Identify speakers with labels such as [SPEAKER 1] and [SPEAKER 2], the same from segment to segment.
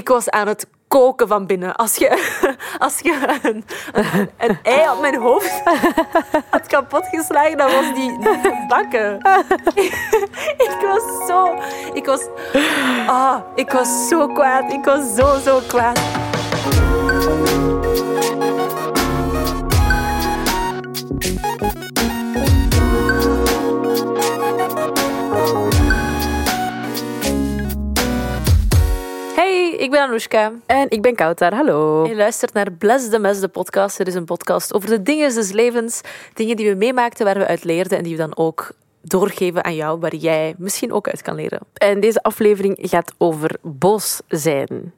[SPEAKER 1] Ik was aan het koken van binnen. Als je, als je een, een, ei op mijn hoofd had kapotgeslagen, dan was die bakken. Ik was zo... Ik was... Ah, ik was zo kwaad. Ik was zo, zo kwaad. Ik ben Anoushka.
[SPEAKER 2] En ik ben Koutar, hallo.
[SPEAKER 1] Je luistert naar Bless the Mess, de podcast. Het is een podcast over de dingen des levens. Dingen die we meemaakten, waar we uit leerden en die we dan ook doorgeven aan jou, waar jij misschien ook uit kan leren.
[SPEAKER 2] En deze aflevering gaat over boos zijn.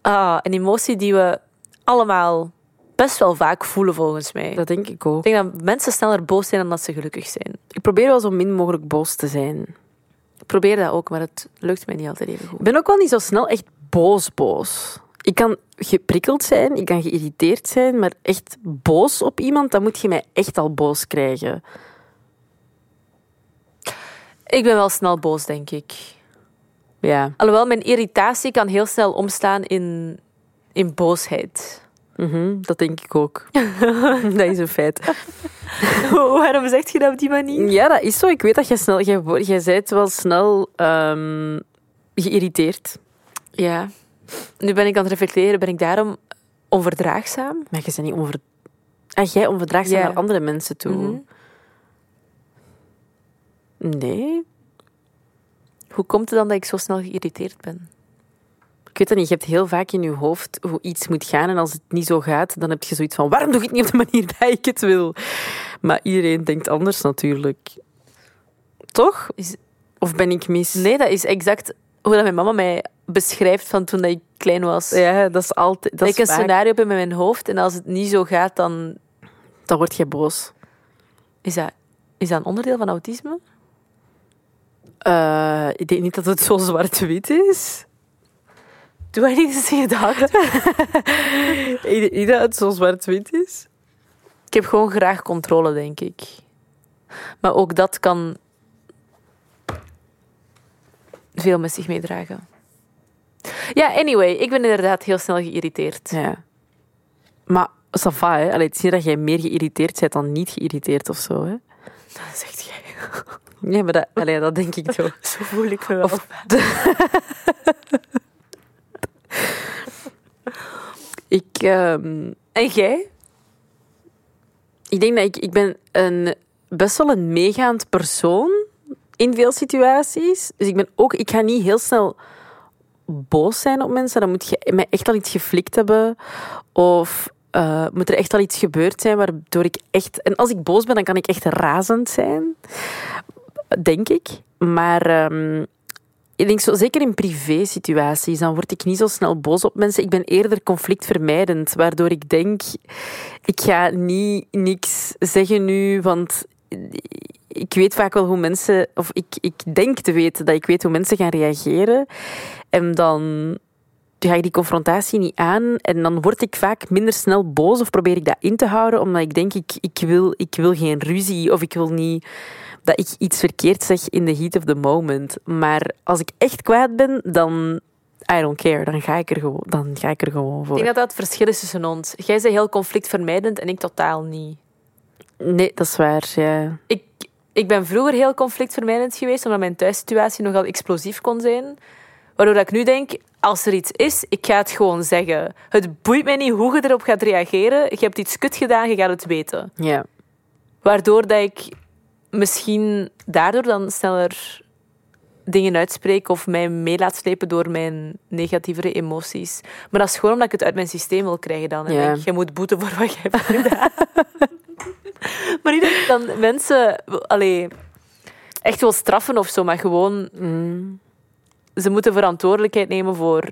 [SPEAKER 1] Ah, een emotie die we allemaal best wel vaak voelen, volgens mij.
[SPEAKER 2] Dat denk ik ook.
[SPEAKER 1] Ik denk dat mensen sneller boos zijn dan dat ze gelukkig zijn.
[SPEAKER 2] Ik probeer wel zo min mogelijk boos te zijn.
[SPEAKER 1] Ik probeer dat ook, maar het lukt mij niet altijd even goed.
[SPEAKER 2] Ik ben ook wel niet zo snel echt boos boos. Ik kan geprikkeld zijn, ik kan geïrriteerd zijn, maar echt boos op iemand, dan moet je mij echt al boos krijgen.
[SPEAKER 1] Ik ben wel snel boos, denk ik.
[SPEAKER 2] Ja.
[SPEAKER 1] Alhoewel, mijn irritatie kan heel snel omslaan in, in boosheid.
[SPEAKER 2] Mhm, dat denk ik ook. dat is een feit.
[SPEAKER 1] Waarom zeg je dat op die manier?
[SPEAKER 2] Ja, dat is zo. Ik weet dat jij snel... Jij, jij bent wel snel ehm, geïrriteerd.
[SPEAKER 1] Ja. Nu ben ik aan het reflecteren, ben ik daarom onverdraagzaam?
[SPEAKER 2] Maar je bent niet onver... Ah, jij onverdraagzaam
[SPEAKER 1] Ja.
[SPEAKER 2] naar andere mensen toe.
[SPEAKER 1] Mhm.
[SPEAKER 2] Nee.
[SPEAKER 1] Hoe komt het dan dat ik zo snel geïrriteerd ben?
[SPEAKER 2] Ik weet dat niet. Je hebt heel vaak in je hoofd hoe iets moet gaan. En als het niet zo gaat, dan heb je zoiets van... Waarom doe ik het niet op de manier dat ik het wil? Maar iedereen denkt anders natuurlijk. Toch?
[SPEAKER 1] Is-
[SPEAKER 2] Of ben ik mis?
[SPEAKER 1] Nee, dat is exact hoe dat mijn mama mij beschrijft van toen dat ik klein was.
[SPEAKER 2] Ja, dat is altijd... Dat is
[SPEAKER 1] een
[SPEAKER 2] vaak.
[SPEAKER 1] scenario heb in mijn hoofd en als het niet zo gaat, dan
[SPEAKER 2] Dan word je boos.
[SPEAKER 1] is dat, is dat een onderdeel van autisme.
[SPEAKER 2] Eh, ik denk niet dat het zo zwart-wit is.
[SPEAKER 1] Doe I niet eens gedacht?
[SPEAKER 2] Ik denk niet dat het zo zwart-wit is.
[SPEAKER 1] Ik heb gewoon graag controle, denk ik. Maar ook dat kan veel met zich meedragen. Ja, anyway, ik ben inderdaad heel snel geïrriteerd.
[SPEAKER 2] Ja. Maar ça va, hè. Allee, het is niet dat jij meer geïrriteerd bent dan niet geïrriteerd of zo, hè.
[SPEAKER 1] Dat zegt jij.
[SPEAKER 2] Nee, maar dat, allee, dat denk ik toch.
[SPEAKER 1] Zo voel ik me wel.
[SPEAKER 2] Ik, ehm,
[SPEAKER 1] En jij?
[SPEAKER 2] ik denk dat ik, ik ben een, best wel een meegaand persoon in veel situaties. Dus ik ben ook, ik ga niet heel snel boos zijn op mensen. Dan moet je mij echt al iets geflikt hebben. Of eh, moet er echt al iets gebeurd zijn waardoor ik echt... En als ik boos ben, dan kan ik echt razend zijn. Denk ik. Maar ehm, ik denk zo, zeker in privé-situaties, dan word ik niet zo snel boos op mensen. Ik ben eerder conflictvermijdend, waardoor ik denk, ik ga niet niks zeggen nu, want ik weet vaak wel hoe mensen, of ik, ik denk te weten dat ik weet hoe mensen gaan reageren. En dan ga ik die confrontatie niet aan en dan word ik vaak minder snel boos of probeer ik dat in te houden, omdat ik denk, ik, ik, wil, ik wil geen ruzie of ik wil niet dat ik iets verkeerd zeg in the heat of the moment. Maar als ik echt kwaad ben, dan I don't care. Dan ga ik er gewoon, dan ga ik er gewoon
[SPEAKER 1] Ik
[SPEAKER 2] voor.
[SPEAKER 1] denk dat dat het verschil is tussen ons. Jij bent heel conflictvermijdend en ik totaal niet.
[SPEAKER 2] Nee, dat is waar. Ja.
[SPEAKER 1] Ik, ik ben vroeger heel conflictvermijdend geweest, omdat mijn thuissituatie nogal explosief kon zijn. Waardoor dat ik nu denk, als er iets is, ik ga het gewoon zeggen. Het boeit mij niet hoe je erop gaat reageren. Je hebt iets kut gedaan, je gaat het weten.
[SPEAKER 2] ja.
[SPEAKER 1] Waardoor dat ik misschien daardoor dan sneller dingen uitspreek of mij mee laat slepen door mijn negatievere emoties. Maar dat is gewoon omdat ik het uit mijn systeem wil krijgen dan. En denk, je moet boeten voor wat je hebt gedaan. maar niet dat ik dan mensen allee, echt wil straffen of zo, maar gewoon
[SPEAKER 2] Mm.
[SPEAKER 1] ze moeten verantwoordelijkheid nemen voor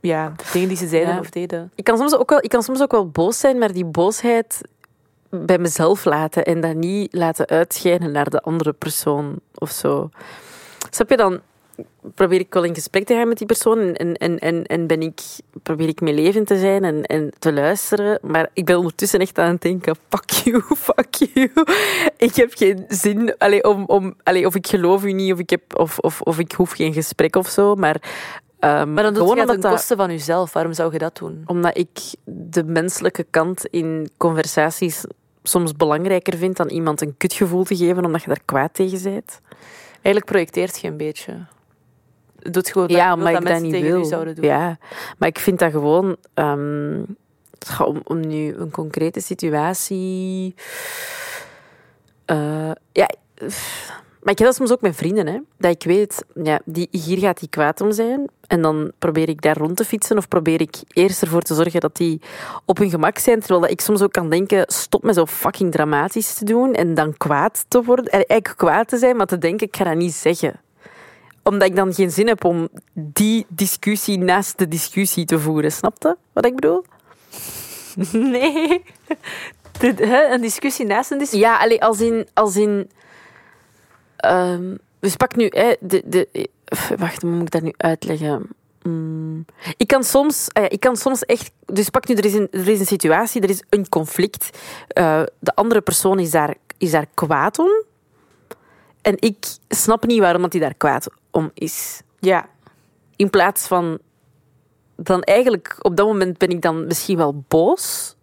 [SPEAKER 1] ja, dingen die ze zeiden
[SPEAKER 2] Ja.
[SPEAKER 1] of deden.
[SPEAKER 2] Ik, kan soms ook wel, ik kan soms ook wel boos zijn, maar die boosheid bij mezelf laten en dat niet laten uitschijnen naar de andere persoon of zo. Snap je dan? Probeer ik wel in gesprek te gaan met die persoon en, en, en, en, en ben ik, probeer ik mee levend te zijn en, en te luisteren. Maar ik ben ondertussen echt aan het denken: fuck you, fuck you. Ik heb geen zin allee, om, om, allee, of ik geloof u niet of ik, heb, of, of, of ik hoef geen gesprek of zo. Maar Ehm,
[SPEAKER 1] Maar dan doe je het ten
[SPEAKER 2] dat-
[SPEAKER 1] koste van jezelf. Waarom zou je dat doen?
[SPEAKER 2] omdat ik de menselijke kant in conversaties soms belangrijker vind dan iemand een kutgevoel te geven omdat je daar kwaad tegen bent.
[SPEAKER 1] Eigenlijk projecteert je een beetje. Doet gewoon dat,
[SPEAKER 2] Ja,
[SPEAKER 1] wilt
[SPEAKER 2] ik
[SPEAKER 1] dat
[SPEAKER 2] dat niet wil.
[SPEAKER 1] zouden doen.
[SPEAKER 2] Ja, maar ik vind dat gewoon... ga- om, om nu een concrete situatie... eh, ja, pff, maar ik heb dat soms ook met vrienden, hè. Dat ik weet, ja, die, hier gaat die kwaad om zijn. En dan probeer ik daar rond te fietsen. Of probeer ik eerst ervoor te zorgen dat die op hun gemak zijn. Terwijl dat ik soms ook kan denken, stop met zo fucking dramatisch te doen. En dan kwaad te worden. eh, Eigenlijk kwaad te zijn, maar te denken, ik ga dat niet zeggen omdat ik dan geen zin heb om die discussie naast de discussie te voeren. Snap je wat ik bedoel?
[SPEAKER 1] Nee. Hè, een discussie naast een discussie.
[SPEAKER 2] Ja, allee, als in... Als in ehm, dus pak nu... Hè, de, de, wacht, hoe moet ik dat nu uitleggen? Mm, ik, kan soms, ah ja, ik kan soms echt... Dus pak nu, er is een, er is een situatie, er is een conflict. Eh, de andere persoon is daar, is daar kwaad om. En ik snap niet waarom dat hij daar kwaad om is.
[SPEAKER 1] Ja.
[SPEAKER 2] in plaats van dan eigenlijk op dat moment ben ik dan misschien wel boos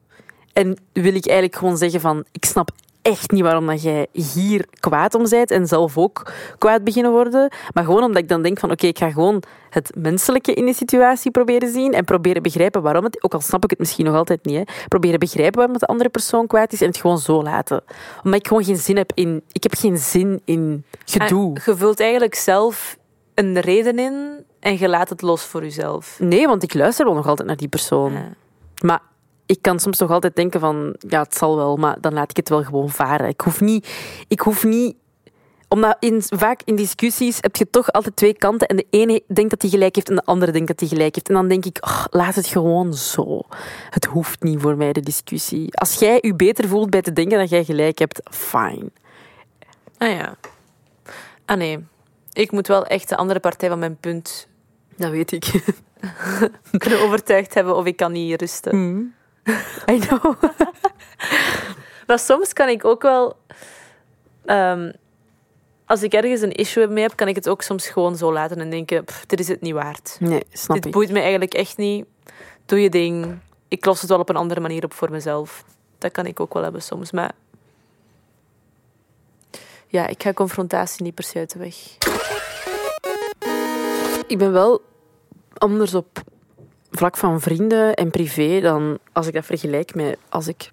[SPEAKER 2] en wil ik eigenlijk gewoon zeggen van ik snap echt niet waarom dat jij hier kwaad om bent en zelf ook kwaad beginnen worden, maar gewoon omdat ik dan denk van oké, ik ga gewoon het menselijke in de situatie proberen zien en proberen begrijpen waarom het, ook al snap ik het misschien nog altijd niet, hè, proberen begrijpen waarom de andere persoon kwaad is en het gewoon zo laten. Omdat ik gewoon geen zin heb in, ik heb geen zin in gedoe.
[SPEAKER 1] En je vult eigenlijk zelf een reden in en je laat het los voor jezelf.
[SPEAKER 2] Nee, want ik luister wel nog altijd naar die persoon.
[SPEAKER 1] Ja.
[SPEAKER 2] Maar ik kan soms nog altijd denken van, ja, het zal wel, maar dan laat ik het wel gewoon varen. Ik hoef niet... Ik hoef niet omdat in, vaak in discussies heb je toch altijd twee kanten en de ene denkt dat hij gelijk heeft en de andere denkt dat hij gelijk heeft. En dan denk ik, laat het gewoon zo. Het hoeft niet voor mij, de discussie. Als jij je beter voelt bij te denken dat jij gelijk hebt, fine.
[SPEAKER 1] Ah ja. Ah nee. Ik moet wel echt de andere partij van mijn punt
[SPEAKER 2] Dat weet ik.
[SPEAKER 1] kunnen overtuigd hebben of ik kan niet rusten.
[SPEAKER 2] Mm. I know.
[SPEAKER 1] Maar soms kan ik ook wel... ehm, als ik ergens een issue mee heb, kan ik het ook soms gewoon zo laten en denken, pff, dit is het niet waard.
[SPEAKER 2] Nee, snap
[SPEAKER 1] dit
[SPEAKER 2] ik.
[SPEAKER 1] boeit me eigenlijk echt niet. Doe je ding. Ik los het wel op een andere manier op voor mezelf. Dat kan ik ook wel hebben soms, maar... Ja, ik ga confrontatie niet per se uit de weg.
[SPEAKER 2] Ik ben wel anders op vlak van vrienden en privé dan als ik dat vergelijk met als ik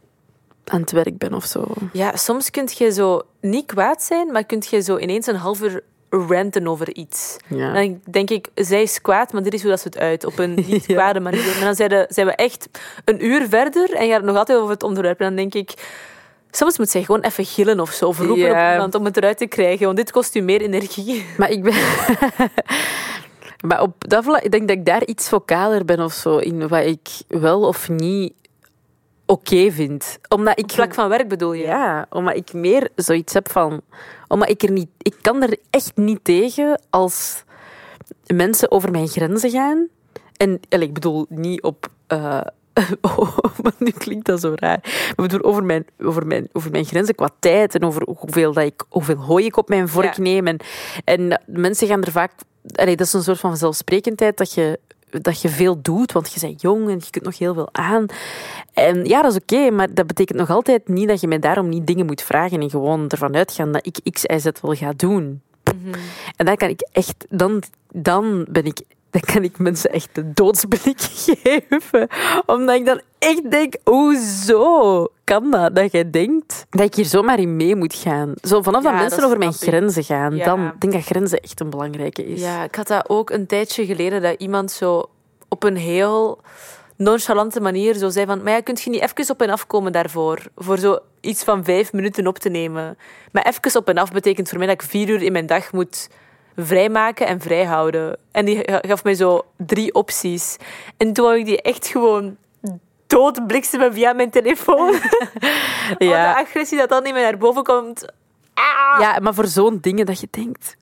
[SPEAKER 2] aan het werk ben of zo.
[SPEAKER 1] Ja, soms kun je zo niet kwaad zijn, maar kun je zo ineens een half uur ranten over iets.
[SPEAKER 2] Ja.
[SPEAKER 1] Dan denk ik, zij is kwaad, maar dit is hoe dat ze het uit. Op een niet kwade manier. En dan zijn, de- zijn we echt een uur verder en je gaat het nog altijd over het onderwerp. En dan denk ik, soms moet zij gewoon even gillen of zo. Of roepen
[SPEAKER 2] Ja.
[SPEAKER 1] op iemand om het eruit te krijgen. Want dit kost u meer energie.
[SPEAKER 2] Maar ik ben. maar op dat vlak, ik denk dat ik daar iets vocaler ben of zo. In wat ik wel of niet oké vind. Omdat ik.
[SPEAKER 1] Op vlak van werk bedoel je?
[SPEAKER 2] Ja, omdat ik meer zoiets heb van. Omdat ik er niet. Ik kan er echt niet tegen als mensen over mijn grenzen gaan. En ik bedoel niet op. eh, maar nu klinkt dat zo raar. Maar bedoel over mijn, over, mijn, over mijn grenzen qua tijd en over hoeveel, dat ik, hoeveel hooi ik op mijn vork
[SPEAKER 1] Ja.
[SPEAKER 2] neem. En, en mensen gaan er vaak. Allee, dat is een soort van zelfsprekendheid dat je, dat je veel doet, want je bent jong en je kunt nog heel veel aan. En ja, dat is oké, maar dat betekent nog altijd niet dat je mij daarom niet dingen moet vragen en gewoon ervan uitgaan dat ik X, Y, Z wel ga doen. En dan kan ik echt, dan, dan ben ik, dan kan ik mensen echt de doodsblik geven. Omdat ik dan echt denk, hoezo kan dat? Dat jij denkt dat ik hier zomaar in mee moet gaan. Zo vanaf
[SPEAKER 1] Ja,
[SPEAKER 2] dat mensen
[SPEAKER 1] dat
[SPEAKER 2] over mijn grenzen gaan,
[SPEAKER 1] Ja.
[SPEAKER 2] dan denk ik dat grenzen echt een belangrijke is.
[SPEAKER 1] Ja, ik had dat ook een tijdje geleden, dat iemand zo op een heel nonchalante manier zo zei van, maar ja, kunt je niet even op en af komen daarvoor? Voor zo iets van vijf minuten op te nemen. Maar even op en af betekent voor mij dat ik vier uur in mijn dag moet vrijmaken en vrijhouden. En die gaf mij zo drie opties. En toen wou ik die echt gewoon doodbliksemen via mijn telefoon. ja.
[SPEAKER 2] Ja.
[SPEAKER 1] de agressie dat dan niet meer naar boven komt. Ah!
[SPEAKER 2] ja, maar voor zo'n dingen dat je denkt...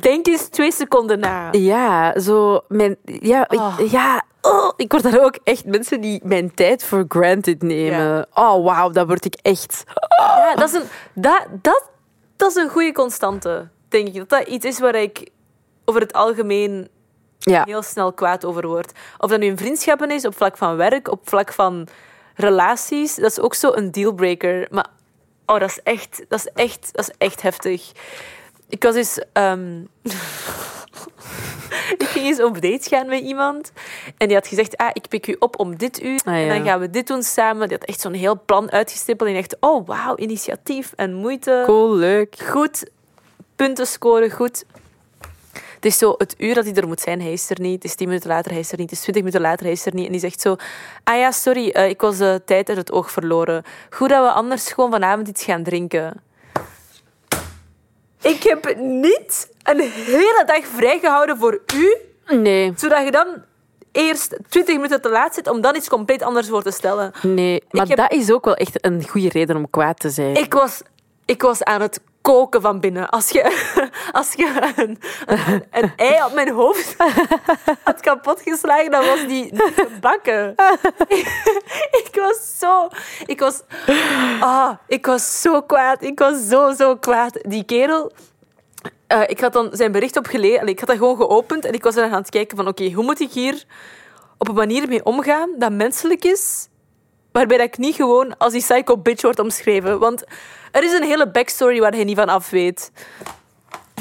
[SPEAKER 1] Denk eens twee seconden na.
[SPEAKER 2] Ja, zo... Mijn, ja, ik,
[SPEAKER 1] Oh.
[SPEAKER 2] ja oh, ik word daar ook echt mensen die mijn tijd voor granted nemen.
[SPEAKER 1] Ja.
[SPEAKER 2] Oh, wauw, dat word ik echt...
[SPEAKER 1] Ja, dat is een, dat, dat, dat is een goede constante, denk ik. Dat dat iets is waar ik over het algemeen
[SPEAKER 2] Ja.
[SPEAKER 1] heel snel kwaad over wordt. Of dat nu in vriendschappen is, op vlak van werk, op vlak van relaties. Dat is ook zo een dealbreaker. Maar oh, dat is echt, dat is echt, dat is echt heftig. Ik was dus... ehm, ik ging eens op date gaan met iemand. En die had gezegd, ah, ik pik u op om dit uur.
[SPEAKER 2] Ah, ja.
[SPEAKER 1] En dan gaan we dit doen samen. Die had echt zo'n heel plan uitgestippeld. En dacht, oh, wauw, initiatief en moeite.
[SPEAKER 2] Cool, leuk.
[SPEAKER 1] Goed. Punten scoren, goed. Het is zo, het uur dat hij er moet zijn, hij is er niet. Het is tien minuten later, hij is er niet. Het is twintig minuten later, hij is er niet. En die zegt zo, ah ja, sorry, eh, ik was de tijd uit het oog verloren. Goed dat we anders gewoon vanavond iets gaan drinken. Ik heb niet een hele dag vrijgehouden voor u,
[SPEAKER 2] Nee,
[SPEAKER 1] zodat je dan eerst 20 minuten te laat zit om dan iets compleet anders voor te stellen.
[SPEAKER 2] nee. Maar
[SPEAKER 1] heb-
[SPEAKER 2] dat is ook wel echt een goede reden om kwaad te zijn.
[SPEAKER 1] Ik was, ik was aan het koken van binnen. Als je, als je een, ei op mijn hoofd had kapotgeslagen, dan was die gebakken. ik was zo... Ik was... Ah, ik was zo kwaad. Ik was zo, zo kwaad. Die kerel... eh, ik had dan zijn bericht op gelezen. Allee, Ik had dat gewoon geopend en ik was aan het kijken van... Oké, hoe moet ik hier op een manier mee omgaan dat menselijk is waarbij ik niet gewoon als die psycho bitch wordt omschreven. Want er is een hele backstory waar hij niet van af weet.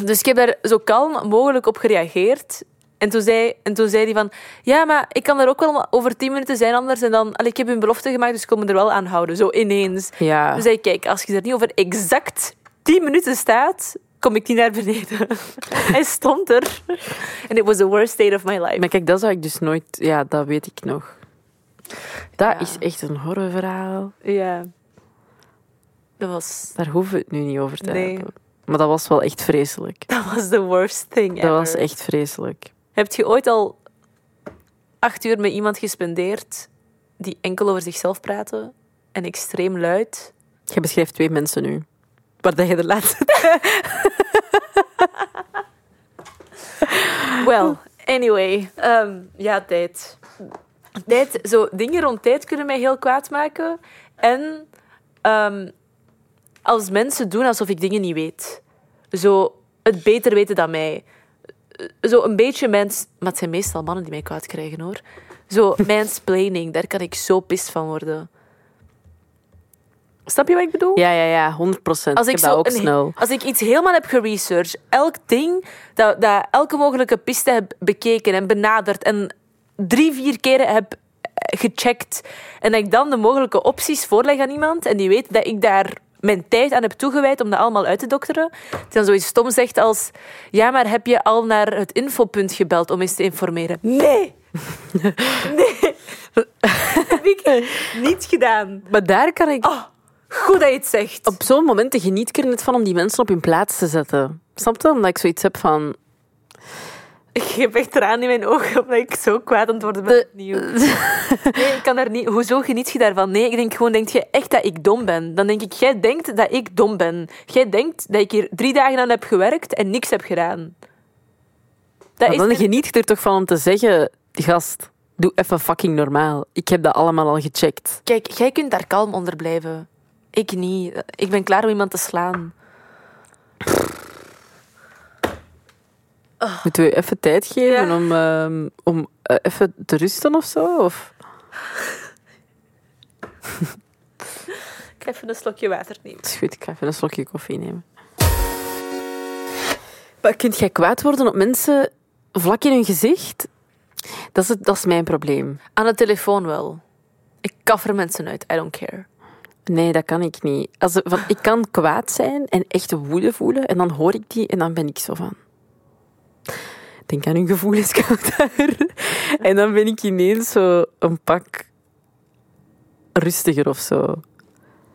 [SPEAKER 1] Dus ik heb daar zo kalm mogelijk op gereageerd. En toen zei, en toen zei hij van... Ja, maar ik kan er ook wel over tien minuten zijn anders. En dan... Allee, ik heb een belofte gemaakt, dus ik kom me er wel aan houden. Zo ineens.
[SPEAKER 2] Ja.
[SPEAKER 1] Toen zei ik, kijk, als je er niet over exact tien minuten staat... Kom ik niet naar beneden. hij stond er. En it was the worst day of my life.
[SPEAKER 2] Maar kijk, dat zou ik dus nooit... Ja, dat weet ik nog. Dat
[SPEAKER 1] Ja.
[SPEAKER 2] is echt een horrorverhaal.
[SPEAKER 1] Ja. Dat was...
[SPEAKER 2] Daar hoeven we het nu niet over te
[SPEAKER 1] Nee.
[SPEAKER 2] hebben. Maar dat was wel echt vreselijk.
[SPEAKER 1] Dat was the worst thing
[SPEAKER 2] Dat
[SPEAKER 1] ever.
[SPEAKER 2] was echt vreselijk.
[SPEAKER 1] Heb je ooit al acht uur met iemand gespendeerd die enkel over zichzelf praten en extreem luid?
[SPEAKER 2] Je beschrijft twee mensen nu. Waar dat je de laatste...
[SPEAKER 1] Well, anyway. ehm, ja, tijd. Tijd. Zo, dingen rond tijd kunnen mij heel kwaad maken. En ehm, als mensen doen alsof ik dingen niet weet. Zo het beter weten dan mij. Zo een beetje mens... Maar het zijn meestal mannen die mij kwaad krijgen, hoor. Zo mansplaining, daar kan ik zo pist van worden. Snap je wat ik bedoel?
[SPEAKER 2] Ja, ja, ja. 100 procent.
[SPEAKER 1] Als
[SPEAKER 2] ik
[SPEAKER 1] ik, zo
[SPEAKER 2] ook snel.
[SPEAKER 1] als ik iets helemaal heb geresearched, elk ding, dat, dat elke mogelijke piste heb bekeken en benaderd en drie, vier keren heb eh, gecheckt en dat ik dan de mogelijke opties voorleg aan iemand en die weet dat ik daar mijn tijd aan heb toegewijd om dat allemaal uit te dokteren, die dan zoiets stom zegt als ja, maar heb je al naar het infopunt gebeld om eens te informeren? Nee! nee! heb ik niet gedaan.
[SPEAKER 2] Maar daar kan ik...
[SPEAKER 1] Oh, goed dat je het zegt.
[SPEAKER 2] Op zo'n momenten geniet ik er net van om die mensen op hun plaats te zetten. Snap je? Omdat ik zoiets heb van...
[SPEAKER 1] Ik heb echt tranen in mijn ogen omdat ik zo kwaad aan het worden ben. Opnieuw. Nee, ik kan daar niet... Hoezo geniet je daarvan? Nee, ik denk gewoon, denk je echt dat ik dom ben? Dan denk ik, jij denkt dat ik dom ben. Jij denkt dat ik hier drie dagen aan heb gewerkt en niks heb gedaan. Dat
[SPEAKER 2] Maar dan geniet ik er toch van om te zeggen... Gast, doe even fucking normaal. Ik heb dat allemaal al gecheckt.
[SPEAKER 1] Kijk, jij kunt daar kalm onder blijven. Ik niet. Ik ben klaar om iemand te slaan.
[SPEAKER 2] Moeten we even tijd geven
[SPEAKER 1] Ja.
[SPEAKER 2] om, ehm, om eh, even te rusten of zo? Of...
[SPEAKER 1] Ik ga even een slokje water nemen.
[SPEAKER 2] Dat is goed, ik ga even een slokje koffie nemen. Maar kunt jij kwaad worden op mensen vlak in hun gezicht? Dat is, het, dat is mijn probleem.
[SPEAKER 1] Aan de telefoon wel. Ik kaffer mensen uit. I don't care.
[SPEAKER 2] Nee, dat kan ik niet. Als, van, ik kan kwaad zijn en echt woede voelen en dan hoor ik die en dan ben ik zo van... Denk aan hun gevoelens, daar. En dan ben ik ineens zo een pak rustiger of zo.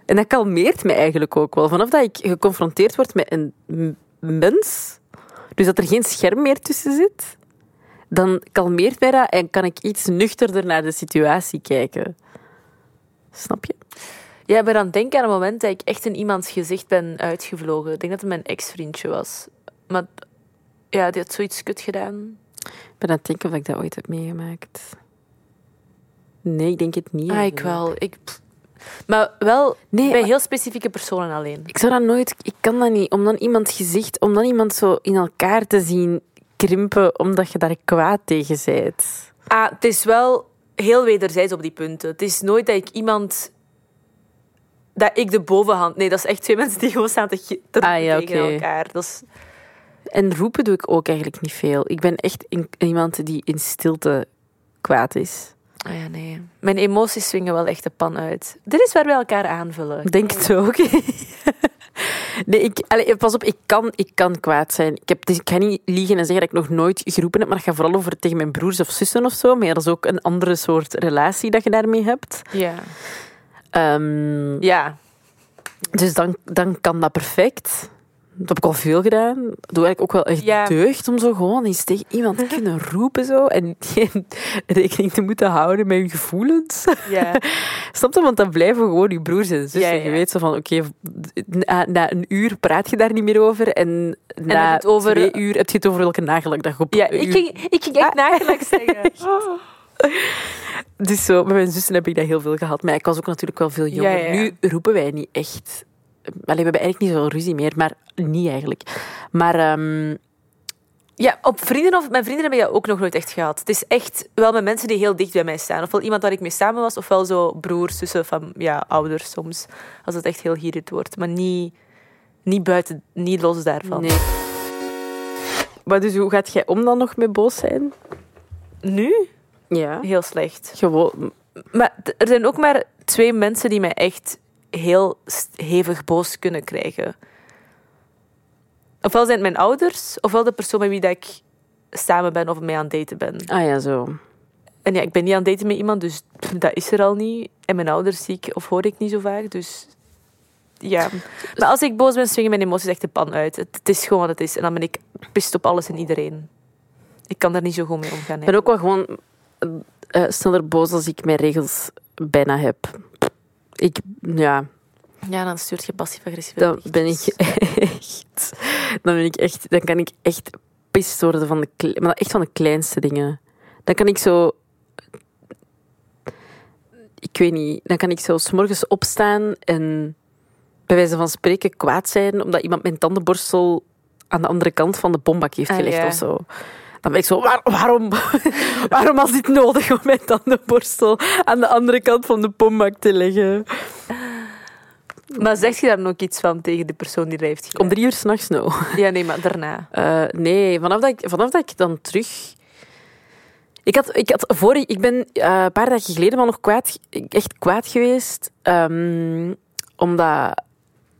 [SPEAKER 2] En dat kalmeert me eigenlijk ook wel. Vanaf dat ik geconfronteerd word met een mens, dus dat er geen scherm meer tussen zit, dan kalmeert mij dat en kan ik iets nuchterder naar de situatie kijken. Snap je?
[SPEAKER 1] Ja, maar dan denk aan een moment dat ik echt in iemands gezicht ben uitgevlogen. Ik denk dat het mijn ex-vriendje was. Maar ja, die had zoiets kut gedaan.
[SPEAKER 2] Ik ben aan het denken of ik dat ooit heb meegemaakt. Nee, ik denk het niet.
[SPEAKER 1] Ah, ik wel. Ik, maar wel
[SPEAKER 2] Nee,
[SPEAKER 1] bij
[SPEAKER 2] maar-
[SPEAKER 1] heel specifieke personen alleen.
[SPEAKER 2] Ik zou dat nooit... Ik kan dat niet. Om dan iemand gezicht... Om dan iemand zo in elkaar te zien krimpen omdat je daar kwaad tegen bent.
[SPEAKER 1] Ah, het is wel heel wederzijds op die punten. Het is nooit dat ik iemand... Dat ik de bovenhand... Nee, dat is echt twee mensen die gewoon staan te, te
[SPEAKER 2] Ah, ja,
[SPEAKER 1] tegen elkaar. Dat is...
[SPEAKER 2] En roepen doe ik ook eigenlijk niet veel. Ik ben echt in- iemand die in stilte kwaad is.
[SPEAKER 1] Ah ja, nee. Mijn emoties swingen wel echt de pan uit. Dit is waar we elkaar aanvullen.
[SPEAKER 2] Denk het ook. Nee, ik, allee, pas op, ik kan, ik kan kwaad zijn. Ik, heb, dus ik ga niet liegen en zeggen dat ik nog nooit geroepen heb, maar dat gaat vooral over tegen mijn broers of zussen of zo. Maar ja, dat is ook een andere soort relatie dat je daarmee hebt.
[SPEAKER 1] Ja.
[SPEAKER 2] Ehm,
[SPEAKER 1] Ja.
[SPEAKER 2] dus dan, dan kan dat perfect. Dat heb ik al veel gedaan. Dat doe ik ook wel echt
[SPEAKER 1] Ja.
[SPEAKER 2] deugd om zo gewoon eens tegen iemand te kunnen roepen zo, en geen rekening te moeten houden met je gevoelens.
[SPEAKER 1] Ja.
[SPEAKER 2] Snap je? Want dan blijven gewoon je broers en zussen.
[SPEAKER 1] Ja, ja.
[SPEAKER 2] Je weet zo van, oké, na, na een uur praat je daar niet meer over. En na
[SPEAKER 1] over-
[SPEAKER 2] twee uur heb je het over welke nagellak dat je op
[SPEAKER 1] ja ik, ging, ik ging echt nagelijk zeggen.
[SPEAKER 2] Dus zo, met mijn zussen heb ik dat heel veel gehad. Maar ik was ook natuurlijk wel veel jonger. Nu roepen wij niet echt... Allee, we hebben eigenlijk niet zoveel ruzie meer, maar niet eigenlijk. Maar ehm,
[SPEAKER 1] Ja, op vrienden of mijn vrienden heb ik dat ook nog nooit echt gehad. Het is echt wel met mensen die heel dicht bij mij staan. Ofwel iemand waar ik mee samen was, ofwel zo broers, zussen van ja, ouders soms. Als het echt heel heated wordt. Maar niet, niet buiten, niet los daarvan.
[SPEAKER 2] nee. Maar dus hoe gaat jij om dan nog met boos zijn?
[SPEAKER 1] Nu?
[SPEAKER 2] Ja.
[SPEAKER 1] Heel slecht.
[SPEAKER 2] Gewoon...
[SPEAKER 1] Maar er zijn ook maar twee mensen die mij echt heel hevig boos kunnen krijgen. Ofwel zijn het mijn ouders, ofwel de persoon met wie dat ik samen ben of mee aan het daten ben.
[SPEAKER 2] Ah ja, zo.
[SPEAKER 1] En ja, ik ben niet aan het daten met iemand, dus dat is er al niet. En mijn ouders zie ik of hoor ik niet zo vaak, dus ja. Maar als ik boos ben, swingen mijn emoties echt de pan uit. Het, het is gewoon wat het is. En dan ben ik pist op alles en iedereen. Ik kan daar niet zo goed mee omgaan.
[SPEAKER 2] Ik ben ook wel gewoon eh, sneller boos als ik mijn regels bijna heb. Ik, ja,
[SPEAKER 1] Ja, dan stuurt je passief-agressief.
[SPEAKER 2] dan ben ik echt... Dan ben ik echt... Dan kan ik echt pist worden van de... Maar echt van de kleinste dingen. Dan kan ik zo... Ik weet niet. Dan kan ik zo 's morgens opstaan en bij wijze van spreken kwaad zijn omdat iemand mijn tandenborstel aan de andere kant van de bombak heeft
[SPEAKER 1] Ah,
[SPEAKER 2] gelegd
[SPEAKER 1] ja.
[SPEAKER 2] of zo. Dan ben ik zo, waar- waarom, waarom was dit nodig om mijn tandenborstel aan de andere kant van de bombak te leggen?
[SPEAKER 1] Maar zeg je daar ook iets van tegen de persoon die dat heeft gedaan?
[SPEAKER 2] Om drie uur s'nachts, no.
[SPEAKER 1] Ja, nee, maar daarna.
[SPEAKER 2] Eh, nee, vanaf dat, ik, vanaf dat ik dan terug... Ik, had, ik, had vorig, ik ben eh, een paar dagen geleden wel nog kwaad, echt kwaad geweest. ehm, omdat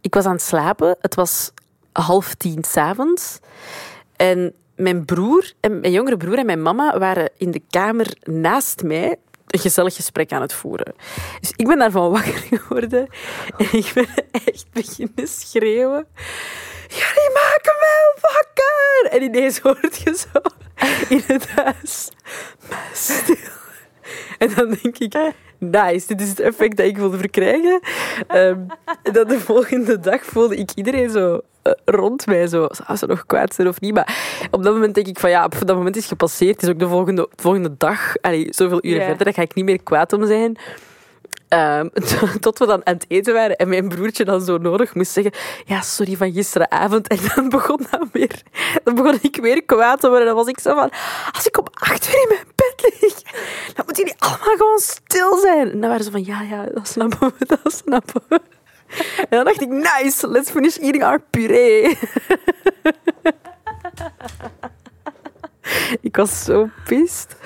[SPEAKER 2] ik was aan het slapen. Het was half tien s'avonds. En mijn broer, en mijn jongere broer en mijn mama waren in de kamer naast mij een gezellig gesprek aan het voeren. Dus ik ben daarvan wakker geworden en ik ben echt beginnen schreeuwen. Jullie maken mij wakker! En ineens hoort je zo in het huis, "Maar stil. En dan denk ik, nice, dit is het effect dat ik wilde verkrijgen. Ehm, en dan de volgende dag voelde ik iedereen zo eh, rond mij, zo, zou ze nog kwaad zijn of niet. Maar op dat moment denk ik van ja, op dat moment is gepasseerd. Het is ook de volgende, volgende dag, allee, zoveel uren verder, daar ga ik niet meer kwaad om zijn. Ehm, tot we dan aan het eten waren en mijn broertje dan zo nodig moest zeggen ja, sorry van gisteravond. En dan begon, dat weer, dan begon ik weer kwaad te worden. Dan was ik zo van, als ik om acht uur in mijn bed lig, dan moeten jullie allemaal gewoon stil zijn. En dan waren ze van, ja, ja, dat snappen we, dat snappen we. En dan dacht ik, nice, let's finish eating our puree. Ik was zo pist.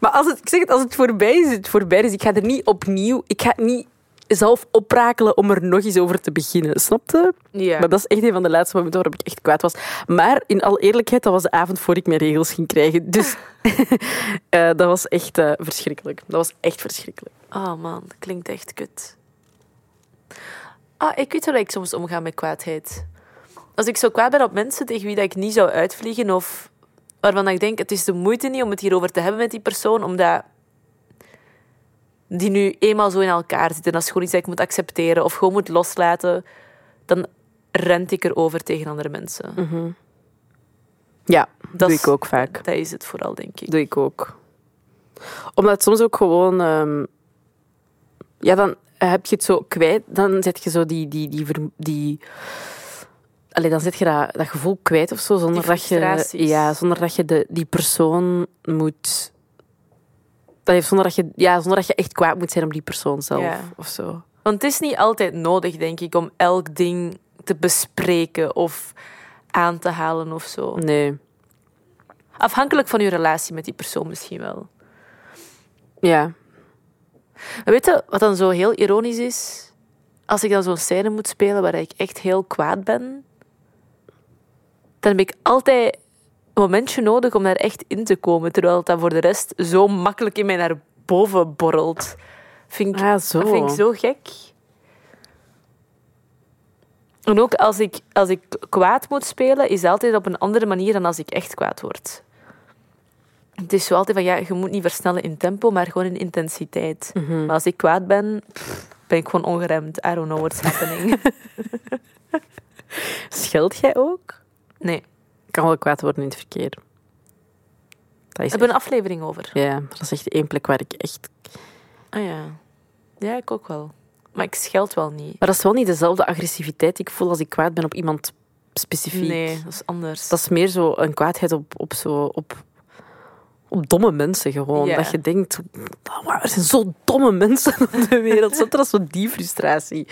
[SPEAKER 2] Maar als het, ik zeg het, als het voorbij is, is het voorbij. Dus ik ga er niet opnieuw... Ik ga het niet zelf oprakelen om er nog eens over te beginnen. Snapte?
[SPEAKER 1] Ja.
[SPEAKER 2] Maar dat is echt een van de laatste momenten waarop ik echt kwaad was. Maar in alle eerlijkheid, dat was de avond voor ik mijn regels ging krijgen. Dus eh, dat was echt eh, verschrikkelijk. Dat was echt verschrikkelijk.
[SPEAKER 1] Oh man, dat klinkt echt kut. Ah, ik weet hoe ik soms omga met kwaadheid. Als ik zo kwaad ben op mensen tegen wie dat ik niet zou uitvliegen of waarvan ik denk het is de moeite niet om het hierover te hebben met die persoon, omdat die nu eenmaal zo in elkaar zitten. Dat is gewoon iets dat ik moet accepteren of gewoon moet loslaten. Dan rent ik erover tegen andere mensen.
[SPEAKER 2] Ja,
[SPEAKER 1] Dat
[SPEAKER 2] doe ik ook vaak.
[SPEAKER 1] Dat is het vooral, denk ik.
[SPEAKER 2] Doe ik ook. Omdat soms ook gewoon... ehm, ja, dan heb je het zo kwijt. Dan zet je zo die... die, die, die allee, dan zet je dat, dat gevoel kwijt of zo, zonder dat je, ja, zonder dat je de, die persoon moet. Dat heeft, zonder, dat je, ja, zonder dat je echt kwaad moet zijn op die persoon zelf
[SPEAKER 1] Ja.
[SPEAKER 2] of zo.
[SPEAKER 1] Want het is niet altijd nodig, denk ik, om elk ding te bespreken of aan te halen of zo.
[SPEAKER 2] Nee.
[SPEAKER 1] Afhankelijk van je relatie met die persoon misschien wel.
[SPEAKER 2] Ja.
[SPEAKER 1] Weet je wat dan zo heel ironisch is? Als ik dan zo'n scène moet spelen waar ik echt heel kwaad ben, dan heb ik altijd een momentje nodig om daar echt in te komen, terwijl het dan voor de rest zo makkelijk in mij naar boven borrelt. Vind ik,
[SPEAKER 2] Ah, zo.
[SPEAKER 1] Dat vind ik zo gek. En ook als ik, als ik kwaad moet spelen, is het altijd op een andere manier dan als ik echt kwaad word. Het is zo altijd van, ja, je moet niet versnellen in tempo, maar gewoon in intensiteit.
[SPEAKER 2] Mhm.
[SPEAKER 1] Maar als ik kwaad ben, ben ik gewoon ongeremd. I don't know what's happening.
[SPEAKER 2] Scheld jij ook?
[SPEAKER 1] Nee,
[SPEAKER 2] Ik kan wel kwaad worden in het verkeer. Dat
[SPEAKER 1] we
[SPEAKER 2] is
[SPEAKER 1] hebben een aflevering over.
[SPEAKER 2] Ja, dat is echt één plek waar ik echt...
[SPEAKER 1] Ah ja. Ja, ik ook wel. Maar ik scheld wel niet.
[SPEAKER 2] Maar dat is wel niet dezelfde agressiviteit die ik voel als ik kwaad ben op iemand specifiek.
[SPEAKER 1] Nee, dat is anders.
[SPEAKER 2] Dat is meer zo een kwaadheid op, op, zo, op, op domme mensen gewoon.
[SPEAKER 1] Ja.
[SPEAKER 2] Dat je denkt, "Oh, maar er zijn zo domme mensen op de wereld. Zo, dat is zo die frustratie.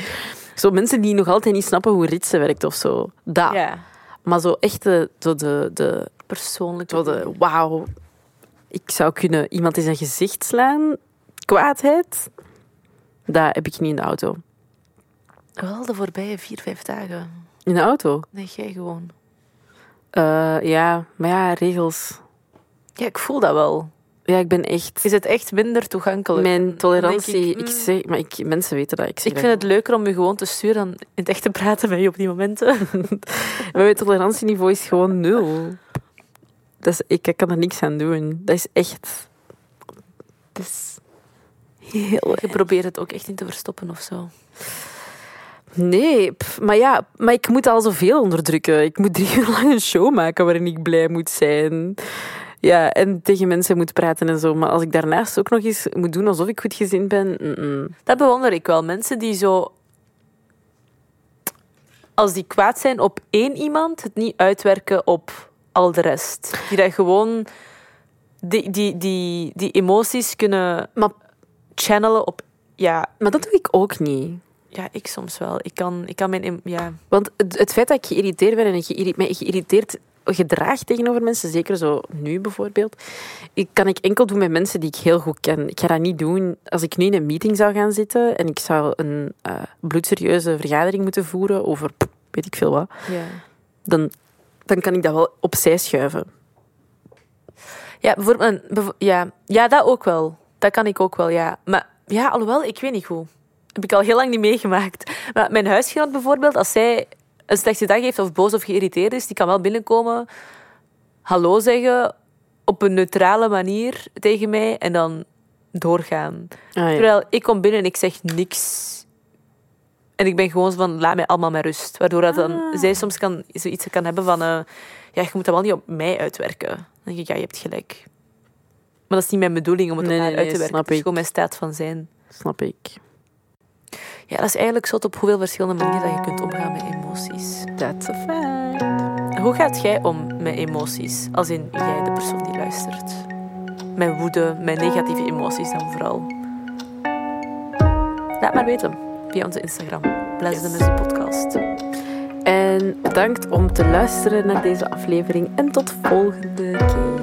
[SPEAKER 2] Zo mensen die nog altijd niet snappen hoe ritsen werkt of zo. Dat.
[SPEAKER 1] Ja,
[SPEAKER 2] Maar zo echt de, zo de, de,
[SPEAKER 1] persoonlijk.
[SPEAKER 2] zo de wauw, ik zou kunnen iemand in zijn gezicht slaan. Kwaadheid. Dat heb ik niet in de auto.
[SPEAKER 1] Wel de voorbije vier, vijf dagen.
[SPEAKER 2] In de auto?
[SPEAKER 1] Nee, jij gewoon.
[SPEAKER 2] Eh, ja, maar ja, regels.
[SPEAKER 1] Ja, ik voel dat wel.
[SPEAKER 2] Ja, ik ben echt...
[SPEAKER 1] Is het echt minder toegankelijk?
[SPEAKER 2] Mijn tolerantie, ik, zeg, maar ik, mensen weten dat. Ik, zeg
[SPEAKER 1] Ik vind het leuker om je gewoon te sturen dan in het echt te praten met je op die momenten.
[SPEAKER 2] Mijn tolerantieniveau is gewoon nul. Dat is, ik, ik kan er niks aan doen. Dat is echt... Dat is heel...
[SPEAKER 1] Je probeert het ook echt in te verstoppen of zo.
[SPEAKER 2] Nee, pff, maar ja, maar ik moet al zoveel onderdrukken. Ik moet drie uur lang een show maken waarin ik blij moet zijn. Ja, en tegen mensen moet praten en zo. Maar als ik daarnaast ook nog eens moet doen alsof ik goed gezind ben...
[SPEAKER 1] Dat bewonder ik wel. Mensen die zo... Als die kwaad zijn op één iemand, het niet uitwerken op al de rest. Die dat gewoon... Die, die, die, die emoties kunnen
[SPEAKER 2] Maar,
[SPEAKER 1] channelen op... Ja,
[SPEAKER 2] maar dat doe ik ook niet.
[SPEAKER 1] ja, ik soms wel. Ik kan, ik kan mijn... Ja,
[SPEAKER 2] Want het, het feit dat ik geïrriteerd ben en ik geïrri- mij geïrriteerd gedraag tegenover mensen, zeker zo nu bijvoorbeeld, ik, kan ik enkel doen met mensen die ik heel goed ken. Ik ga dat niet doen als ik nu in een meeting zou gaan zitten en ik zou een eh, bloedserieuze vergadering moeten voeren over weet ik veel wat,
[SPEAKER 1] ja.
[SPEAKER 2] dan, dan kan ik dat wel opzij schuiven.
[SPEAKER 1] Ja, bijvoorbeeld, ja, ja, dat ook wel. Dat kan ik ook wel, ja. Maar ja, alhoewel, ik weet niet hoe. Heb ik al heel lang niet meegemaakt. Maar mijn huisgenoot bijvoorbeeld, als zij een slechte dag heeft of boos of geïrriteerd is, die kan wel binnenkomen, hallo zeggen, op een neutrale manier tegen mij en dan doorgaan.
[SPEAKER 2] Ah, ja.
[SPEAKER 1] Terwijl ik kom binnen en ik zeg niks. En ik ben gewoon zo van, laat mij allemaal met rust. Waardoor dat dan,
[SPEAKER 2] Ah.
[SPEAKER 1] zij soms kan, zoiets kan hebben van, eh, ja, je moet dat wel niet op mij uitwerken. Dan denk ik, ja, je hebt gelijk. Maar dat is niet mijn bedoeling om het
[SPEAKER 2] Nee,
[SPEAKER 1] op haar
[SPEAKER 2] nee,
[SPEAKER 1] uit te werken. Het is gewoon mijn staat van zijn.
[SPEAKER 2] Snap ik.
[SPEAKER 1] Ja, dat is eigenlijk zot op hoeveel verschillende manieren dat je kunt omgaan met emoties.
[SPEAKER 2] That's a fact.
[SPEAKER 1] Hoe gaat jij om met emoties? Als in jij, de persoon die luistert. Met woede, met negatieve emoties dan vooral. Laat maar weten via onze Instagram. Bless Music Podcast.
[SPEAKER 2] En bedankt om te luisteren naar deze aflevering en tot volgende keer.